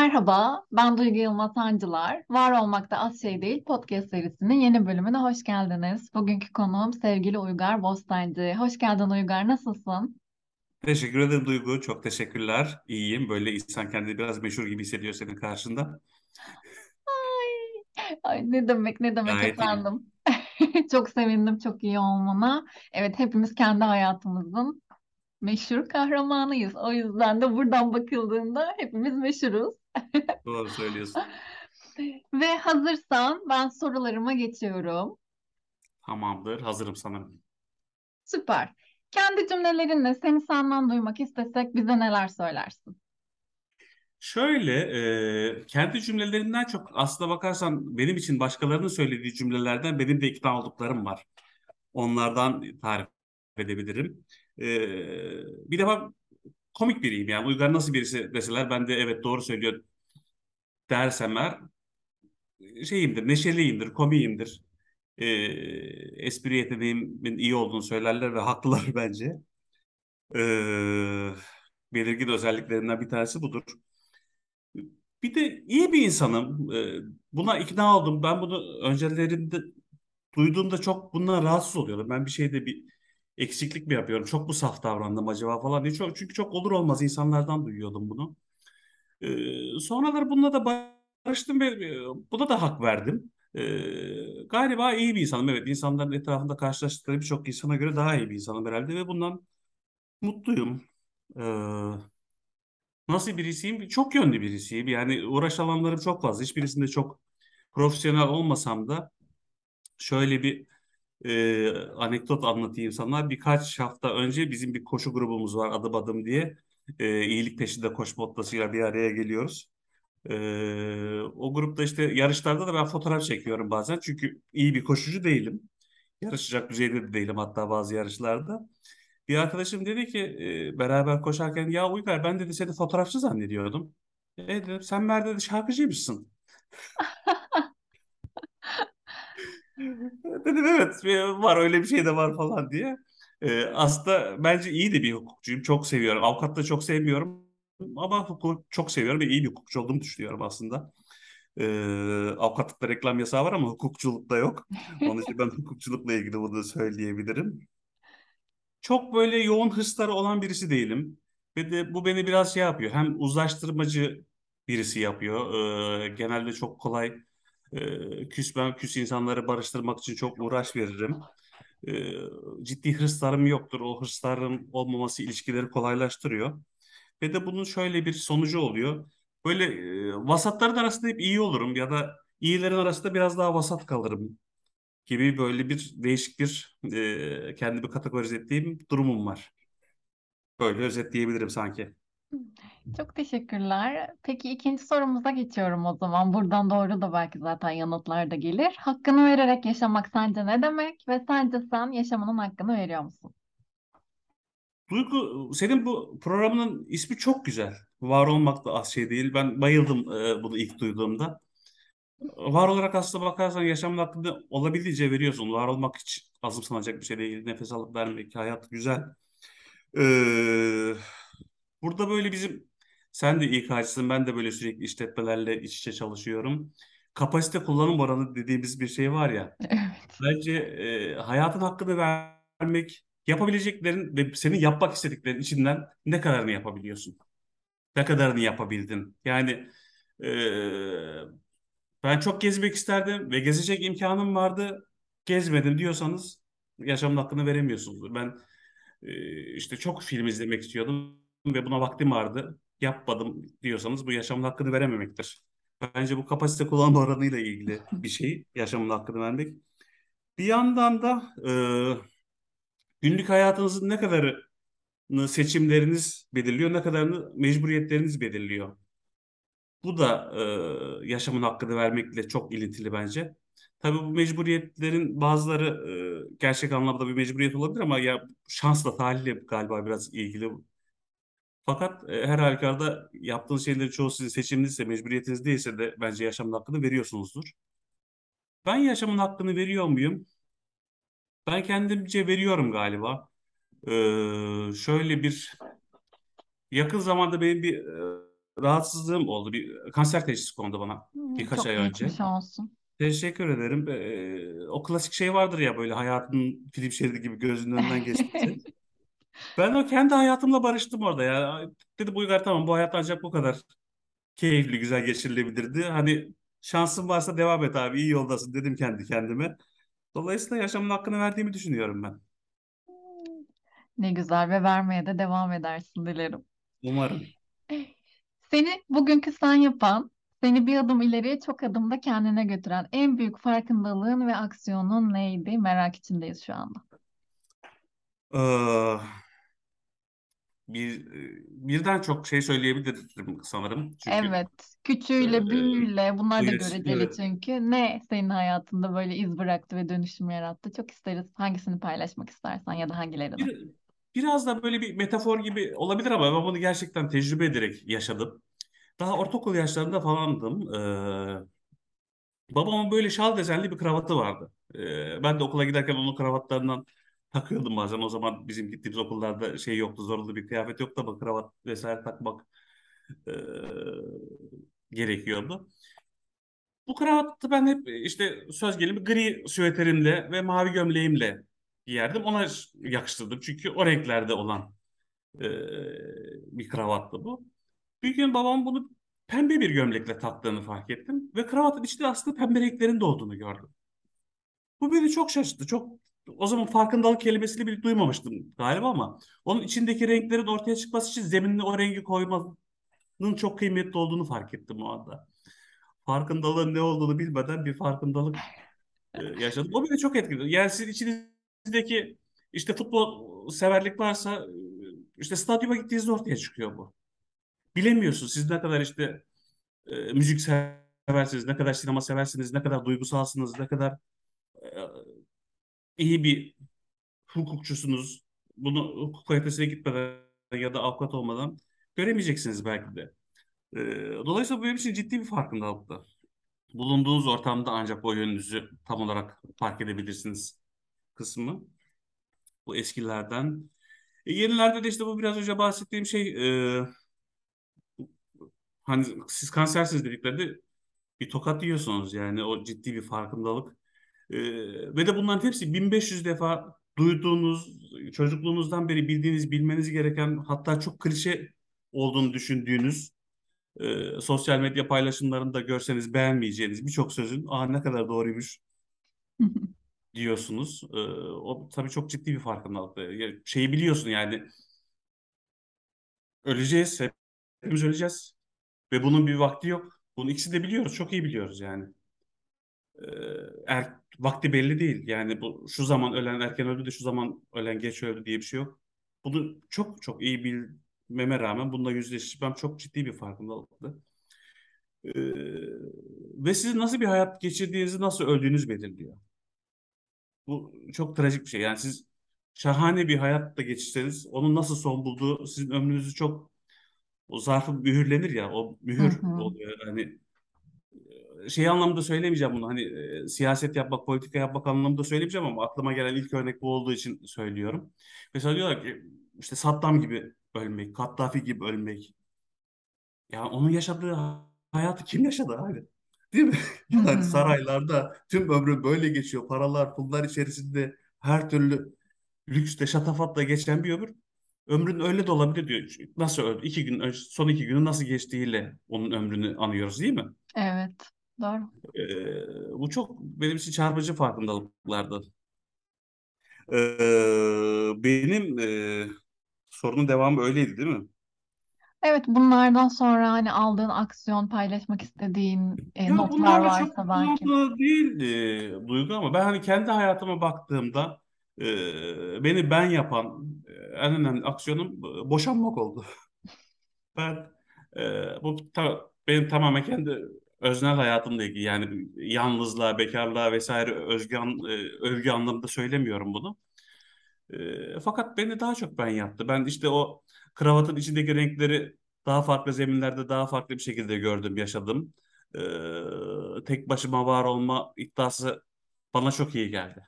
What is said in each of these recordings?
Merhaba, ben Duygu Yılmaz Hancılar. Var Olmakta Az Şey Değil podcast serisinin yeni bölümüne hoş geldiniz. Bugünkü konuğum sevgili Uygar Bostancı. Hoş geldin Uygar, nasılsın? Teşekkür ederim Duygu. Çok teşekkürler. İyiyim. Böyle insan kendini biraz meşhur gibi hissediyor senin karşında. Ay, ay ne demek ne demek Gayet efendim. Çok sevindim çok iyi olmana. Evet hepimiz kendi hayatımızın meşhur kahramanıyız. O yüzden de buradan bakıldığında hepimiz meşhuruz. Doğru söylüyorsun. Ve hazırsan ben sorularıma geçiyorum. Tamamdır. Hazırım sanırım. Süper. Kendi cümlelerinle seni senden duymak istesek bize neler söylersin? Şöyle, e, kendi cümlelerinden çok aslına bakarsan benim için başkalarının söylediği cümlelerden benim de ikna olduklarım var. Onlardan tarif edebilirim. E, bir defa komik biriyim yani. Uygar nasıl birisi deseler ben de evet doğru söylüyor dersem eğer şeyimdir, neşeliyimdir, komiyimdir. E, espri yeteneğimin iyi olduğunu söylerler ve haklılar bence. E, belirgin özelliklerinden bir tanesi budur. Bir de iyi bir insanım. E, buna ikna oldum. Ben bunu öncelerinde duyduğumda çok bundan rahatsız oluyorum. Ben bir şeyde bir eksiklik mi yapıyorum? Çok mu saf davrandım acaba falan diye. Çok, çünkü çok olur olmaz insanlardan duyuyordum bunu. E, sonraları bununla da barıştım ve e, buna da hak verdim. E, galiba iyi bir insanım. Evet insanların etrafında karşılaştıkları birçok insana göre daha iyi bir insanım herhalde ve bundan mutluyum. E, nasıl birisiyim? Çok yönlü birisiyim. Yani uğraş alanlarım çok fazla. Hiçbirisinde çok profesyonel olmasam da şöyle bir e, anekdot anlatayım sana. Birkaç hafta önce bizim bir koşu grubumuz var adım adım diye. E, iyilik peşinde koşma motlasıyla bir araya geliyoruz. Ee, o grupta işte yarışlarda da ben fotoğraf çekiyorum bazen. Çünkü iyi bir koşucu değilim. Yarışacak düzeyde de değilim hatta bazı yarışlarda. Bir arkadaşım dedi ki e, beraber koşarken ya Uygar ben dedi seni fotoğrafçı zannediyordum. E dedim sen Mer dedi şarkıcıymışsın. Dedim evet var öyle bir şey de var falan diye. E, aslında bence iyi de bir hukukçuyum. Çok seviyorum. Avukat da çok sevmiyorum. Ama hukuk çok seviyorum ve iyi bir hukukçu olduğumu düşünüyorum aslında. Ee, avukatlıkta reklam yasağı var ama hukukçulukta yok. Onun için ben hukukçulukla ilgili bunu söyleyebilirim. Çok böyle yoğun hırsları olan birisi değilim. Ve de bu beni biraz şey yapıyor. Hem uzlaştırmacı birisi yapıyor. Ee, genelde çok kolay e, küs ben küs insanları barıştırmak için çok uğraş veririm. Ee, ciddi hırslarım yoktur. O hırslarım olmaması ilişkileri kolaylaştırıyor. Ve de bunun şöyle bir sonucu oluyor. Böyle e, vasatların arasında hep iyi olurum ya da iyilerin arasında biraz daha vasat kalırım gibi böyle bir değişik bir e, kendimi kategorize ettiğim durumum var. Böyle özetleyebilirim sanki. Çok teşekkürler. Peki ikinci sorumuza geçiyorum o zaman. Buradan doğru da belki zaten yanıtlar da gelir. Hakkını vererek yaşamak sence ne demek? Ve sence sen yaşamının hakkını veriyor musun? Duygu, senin bu programının ismi çok güzel. Var olmak da az şey değil. Ben bayıldım e, bunu ilk duyduğumda. Var olarak aslında bakarsan yaşamın hakkında olabildiğince veriyorsun. Var olmak hiç azımsanacak bir şey değil. Nefes alıp vermek, hayat güzel. Ee, burada böyle bizim, sen de İK'cısın, ben de böyle sürekli işletmelerle iç içe çalışıyorum. Kapasite kullanım oranı dediğimiz bir şey var ya. Evet. Bence e, hayatın hakkını vermek, yapabileceklerin ve senin yapmak istediklerin içinden ne kadarını yapabiliyorsun? Ne kadarını yapabildin? Yani e, ben çok gezmek isterdim ve gezecek imkanım vardı. Gezmedim diyorsanız yaşamın hakkını veremiyorsunuz. Ben e, işte çok film izlemek istiyordum ve buna vaktim vardı. Yapmadım diyorsanız bu yaşamın hakkını verememektir. Bence bu kapasite kullanma oranıyla ilgili bir şey. Yaşamın hakkını vermek. Bir yandan da e, günlük hayatınızın ne kadarını seçimleriniz belirliyor, ne kadarını mecburiyetleriniz belirliyor. Bu da e, yaşamın hakkını vermekle çok ilintili bence. Tabii bu mecburiyetlerin bazıları e, gerçek anlamda bir mecburiyet olabilir ama ya şansla, talihle galiba biraz ilgili. Fakat e, her halükarda yaptığınız şeyleri çoğu sizin seçiminizse, mecburiyetiniz değilse de bence yaşamın hakkını veriyorsunuzdur. Ben yaşamın hakkını veriyor muyum? Ben kendimce veriyorum galiba. Ee, şöyle bir yakın zamanda benim bir rahatsızlığım oldu. Bir kanser teşhisi kondu bana Hmm, birkaç Çok ay önce. geçmiş olsun. Teşekkür ederim. Ee, o klasik şey vardır ya böyle hayatın film şeridi gibi gözünün önünden geçmesi. Ben o kendi hayatımla barıştım orada ya. Dedi bu Uygar tamam bu hayat ancak bu kadar keyifli, güzel geçirilebilirdi. Hani şansın varsa devam et abi iyi yoldasın dedim kendi kendime. Dolayısıyla yaşamın hakkını verdiğimi düşünüyorum ben. Ne güzel ve vermeye de devam edersin dilerim. Umarım. Seni bugünkü sen yapan, seni bir adım ileriye çok adımda kendine götüren en büyük farkındalığın ve aksiyonun neydi? Merak içindeyiz şu anda. Ee, bir birden çok şey söyleyebilirim sanırım. Çünkü Evet, küçüğüyle, e, büyüğüyle bu bunlar da yaş, göreceli evet. çünkü. Ne senin hayatında böyle iz bıraktı ve dönüşüm yarattı? Çok isteriz. Hangisini paylaşmak istersen ya da hangilerini. Bir, biraz da böyle bir metafor gibi olabilir ama ben bunu gerçekten tecrübe ederek yaşadım. Daha ortaokul yaşlarında falandım. Ee, babamın böyle şal desenli bir kravatı vardı. Ee, ben de okula giderken onun kravatlarından takıyordum bazen. O zaman bizim gittiğimiz okullarda şey yoktu, zorunlu bir kıyafet yoktu ama kravat vesaire takmak e, gerekiyordu. Bu kravatı ben hep işte söz gelimi gri süveterimle ve mavi gömleğimle giyerdim. Ona yakıştırdım çünkü o renklerde olan e, bir kravattı bu. Bir gün babam bunu pembe bir gömlekle taktığını fark ettim ve kravatın içinde aslında pembe renklerin de olduğunu gördüm. Bu beni çok şaşırttı. Çok o zaman farkındalık kelimesini bile duymamıştım galiba ama onun içindeki renklerin ortaya çıkması için zeminine o rengi koymanın çok kıymetli olduğunu fark ettim o anda. Farkındalığın ne olduğunu bilmeden bir farkındalık e, yaşadım. O beni çok etkiledi. Yani sizin içinizdeki işte futbol severlik varsa e, işte stadyuma gittiğinizde ortaya çıkıyor bu. Bilemiyorsunuz siz ne kadar işte e, müzik seversiniz, ne kadar sinema seversiniz, ne kadar duygusalsınız, ne kadar iyi bir hukukçusunuz. Bunu hukuk kalitesine gitmeden ya da avukat olmadan göremeyeceksiniz belki de. E, dolayısıyla bu benim için ciddi bir farkındalıktı. Bulunduğunuz ortamda ancak o yönünüzü tam olarak fark edebilirsiniz kısmı. Bu eskilerden. E, yenilerde de işte bu biraz önce bahsettiğim şey e, hani siz kansersiz dediklerinde bir tokat yiyorsunuz yani o ciddi bir farkındalık. Ee, ve de bunların hepsi 1500 defa duyduğunuz, çocukluğunuzdan beri bildiğiniz, bilmeniz gereken hatta çok klişe olduğunu düşündüğünüz e, sosyal medya paylaşımlarında görseniz beğenmeyeceğiniz birçok sözün aa ne kadar doğruymuş diyorsunuz. Ee, o tabii çok ciddi bir farkındalık. Yani şeyi biliyorsun yani öleceğiz, hepimiz öleceğiz ve bunun bir vakti yok. Bunu ikisi de biliyoruz, çok iyi biliyoruz yani. Ee, er, vakti belli değil. Yani bu şu zaman ölen erken öldü de şu zaman ölen geç öldü diye bir şey yok. Bunu çok çok iyi bilmeme rağmen bununla yüzleşmem çok ciddi bir farkındalıktı. Ee, ve sizin nasıl bir hayat geçirdiğinizi, nasıl öldüğünüz belirliyor. Bu çok trajik bir şey. Yani siz şahane bir hayat da geçirseniz onun nasıl son bulduğu sizin ömrünüzü çok o zarfı mühürlenir ya o Hı mühür hı. oluyor. Hani şey anlamda söylemeyeceğim bunu. Hani e, siyaset yapmak, politika yapmak anlamında söylemeyeceğim ama aklıma gelen ilk örnek bu olduğu için söylüyorum. Mesela diyorlar ki işte Saddam gibi ölmek, Kaddafi gibi ölmek. Ya onun yaşadığı hayatı kim yaşadı abi? Değil mi? Yani hı. saraylarda tüm ömrü böyle geçiyor. Paralar, pullar içerisinde her türlü lükste, şatafatla geçen bir ömür. Ömrün öyle de olabilir diyor. Nasıl öldü? İki gün son iki günü nasıl geçtiğiyle onun ömrünü anıyoruz değil mi? Evet, doğru. Ee, bu çok benim için çarpıcı farkındalıklardı. Ee, benim e, sorunun devamı öyleydi değil mi? Evet, bunlardan sonra hani aldığın aksiyon, paylaşmak istediğin e, Ya notlar bunlarla çok varsa belki. bağlantılı değil e, Duygu ama ben hani kendi hayatıma baktığımda e, beni ben yapan e, en önemli aksiyonum e, boşanmak oldu. Ben e, bu ta- benim tamamen kendi öznel hayatımla ilgili yani yalnızlığa, bekarlığa vesaire özgü, e, övgü anlamında söylemiyorum bunu. E, fakat beni daha çok ben yaptı. Ben işte o kravatın içindeki renkleri daha farklı zeminlerde daha farklı bir şekilde gördüm, yaşadım. E, tek başıma var olma iddiası bana çok iyi geldi.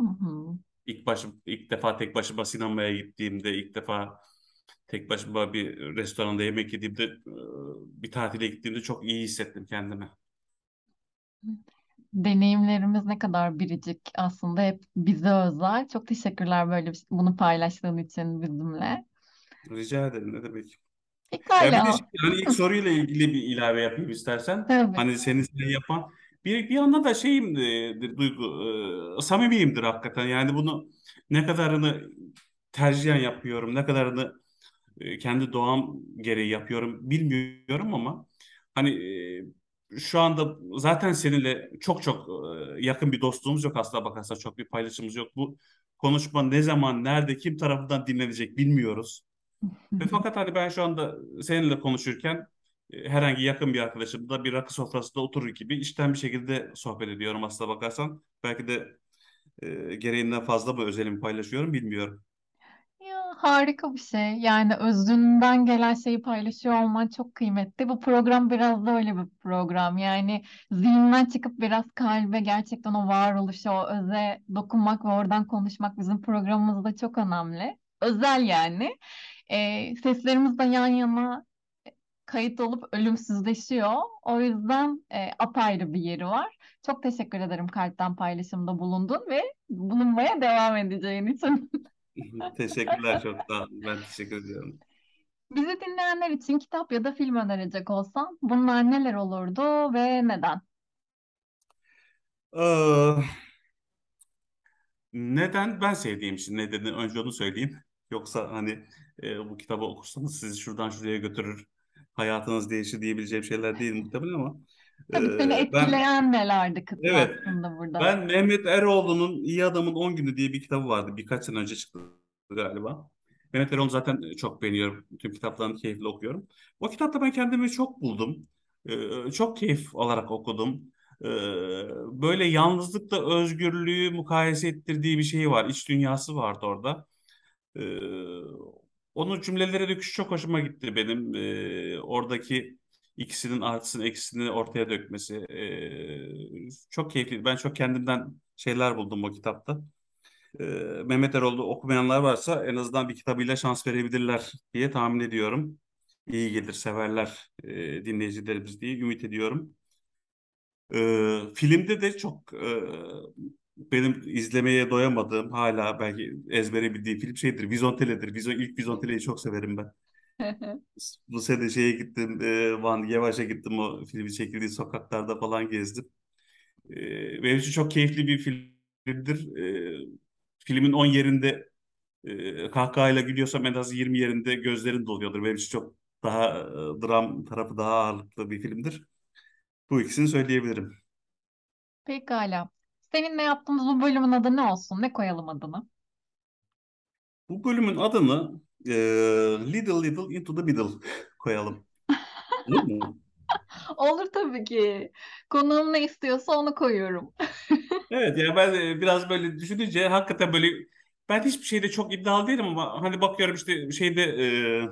Hı hı. İlk başım ilk defa tek başıma sinemaya gittiğimde ilk defa tek başıma bir restoranda yemek yediğimde e, bir tatile gittiğimde çok iyi hissettim kendimi. Deneyimlerimiz ne kadar biricik aslında hep bize özel. Çok teşekkürler böyle bir- bunu paylaştığın için bizimle. Rica ederim ne demek. Ya bir de Pekala. şimdi hani ilk soruyla ilgili bir ilave yapayım istersen. Tabii. Hani seni seni yapan bir bir yandan da şeyimdir Duygu e, samimiyimdir hakikaten. Yani bunu ne kadarını tercihen yapıyorum, ne kadarını e, kendi doğam gereği yapıyorum bilmiyorum ama hani e, şu anda zaten seninle çok çok e, yakın bir dostluğumuz yok aslında bakarsan çok bir paylaşımımız yok. Bu konuşma ne zaman, nerede, kim tarafından dinlenecek bilmiyoruz. Ve fakat hani ben şu anda seninle konuşurken e, herhangi yakın bir arkadaşımla bir rakı sofrasında oturur gibi içten bir şekilde sohbet ediyorum aslına bakarsan. Belki de e, gereğinden fazla mı özelimi paylaşıyorum bilmiyorum. Harika bir şey. Yani özünden gelen şeyi paylaşıyor olman çok kıymetli. Bu program biraz da öyle bir program. Yani zihninden çıkıp biraz kalbe gerçekten o varoluşa, o öze dokunmak ve oradan konuşmak bizim programımızda çok önemli. Özel yani. Ee, seslerimiz de yan yana kayıt olup ölümsüzleşiyor. O yüzden e, apayrı bir yeri var. Çok teşekkür ederim kalpten paylaşımda bulundun ve bulunmaya devam edeceğin için. Teşekkürler çok sağ olun. Ben teşekkür ediyorum. Bizi dinleyenler için kitap ya da film önerecek olsan bunlar neler olurdu ve neden? Ee, neden ben sevdiğim için nedeni önce onu söyleyeyim. Yoksa hani e, bu kitabı okursanız sizi şuradan şuraya götürür, hayatınız değişir diyebileceğim şeyler değil muhtemelen ama Tabii seni e, ben etkileyen nelerdi kısmı evet aslında burada. ben Mehmet Eroğlu'nun İyi Adamın 10 Günü diye bir kitabı vardı. Birkaç sene önce çıktı galiba. Mehmet Eroğlu zaten çok beğeniyorum. Tüm kitaplarını keyifle okuyorum. O kitapta ben kendimi çok buldum. Ee, çok keyif alarak okudum. Ee, böyle yalnızlıkla özgürlüğü mukayese ettirdiği bir şey var. İç dünyası vardı orada. Ee, onun cümlelere döküşü çok hoşuma gitti benim. Ee, oradaki ikisinin artısını eksisini ortaya dökmesi. Ee, çok keyifli. Ben çok kendimden şeyler buldum o kitapta. Ee, Mehmet Erol'u okumayanlar varsa en azından bir kitabıyla şans verebilirler diye tahmin ediyorum. İyi gelir, severler e, dinleyicilerimiz diye ümit ediyorum. Ee, filmde de çok e, benim izlemeye doyamadığım hala belki ezbere bildiğim film şeydir. Vizontele'dir. Vizon, ilk Vizontele'yi çok severim ben. Bu sene şeye gittim, e, Van Yavaş'a gittim o filmi çekildiği sokaklarda falan gezdim. E, benim için çok keyifli bir filmdir. E, filmin 10 yerinde e, kahkahayla gülüyorsam en az 20 yerinde gözlerin doluyordur. Benim için çok daha e, dram tarafı daha ağırlıklı bir filmdir. Bu ikisini söyleyebilirim. Pekala. Seninle yaptığımız bu bölümün adı ne olsun? Ne koyalım adını? Bu bölümün adını e, Little Little Into the Middle koyalım. Olur mu? Olur tabii ki. Konuğum ne istiyorsa onu koyuyorum. Evet ya ben e, biraz böyle düşününce hakikaten böyle ben hiçbir şeyde çok iddialı değilim ama hani bakıyorum işte şeyde e,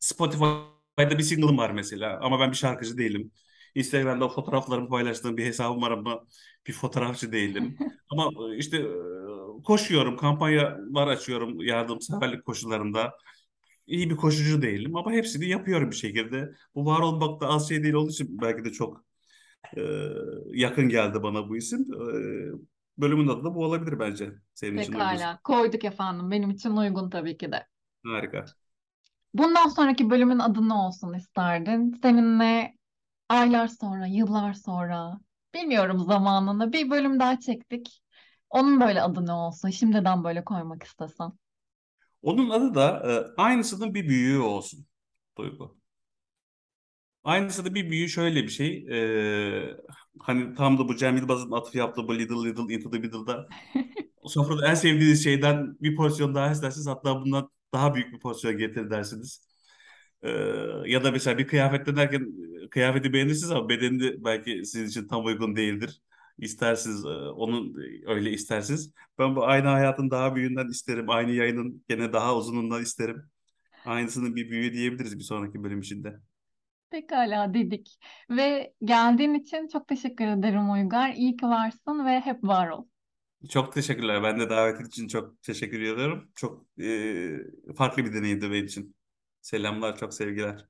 Spotify'da bir single'ım var mesela ama ben bir şarkıcı değilim. Instagram'da fotoğraflarımı paylaştığım bir hesabım var ama bir fotoğrafçı değilim. Ama e, işte e, koşuyorum, kampanyalar açıyorum yardımseverlik koşullarında. İyi bir koşucu değilim ama hepsini yapıyorum bir şekilde. Bu var olmak da az şey değil olduğu için belki de çok e, yakın geldi bana bu isim. E, bölümün adı da bu olabilir bence. Senin için uygun. Pekala. Koyduk efendim. Benim için uygun tabii ki de. Harika. Bundan sonraki bölümün adı ne olsun isterdin? Seninle aylar sonra, yıllar sonra, bilmiyorum zamanını bir bölüm daha çektik. Onun böyle adı ne olsun? Şimdiden böyle koymak istesem. Onun adı da e, aynısının bir büyüğü olsun. Duygu. Aynısı da bir büyüğü şöyle bir şey. E, hani tam da bu Cem Yılmaz'ın atıf yaptığı bu Little Little Into the Middle'da sofrada en sevdiğiniz şeyden bir porsiyon daha isterseniz hatta bundan daha büyük bir porsiyon getir dersiniz. Ee, ya da mesela bir kıyafet derken kıyafeti beğenirsiniz ama bedeni belki sizin için tam uygun değildir. İstersiniz onun öyle istersiniz. Ben bu aynı hayatın daha büyüğünden isterim. Aynı yayının gene daha uzunundan isterim. Aynısının bir büyüğü diyebiliriz bir sonraki bölüm içinde. Pekala dedik. Ve geldiğin için çok teşekkür ederim Uygar. İyi ki varsın ve hep var ol. Çok teşekkürler. Ben de davetin için çok teşekkür ediyorum. Çok e, farklı bir deneyimdi benim için. Selamlar, çok sevgiler.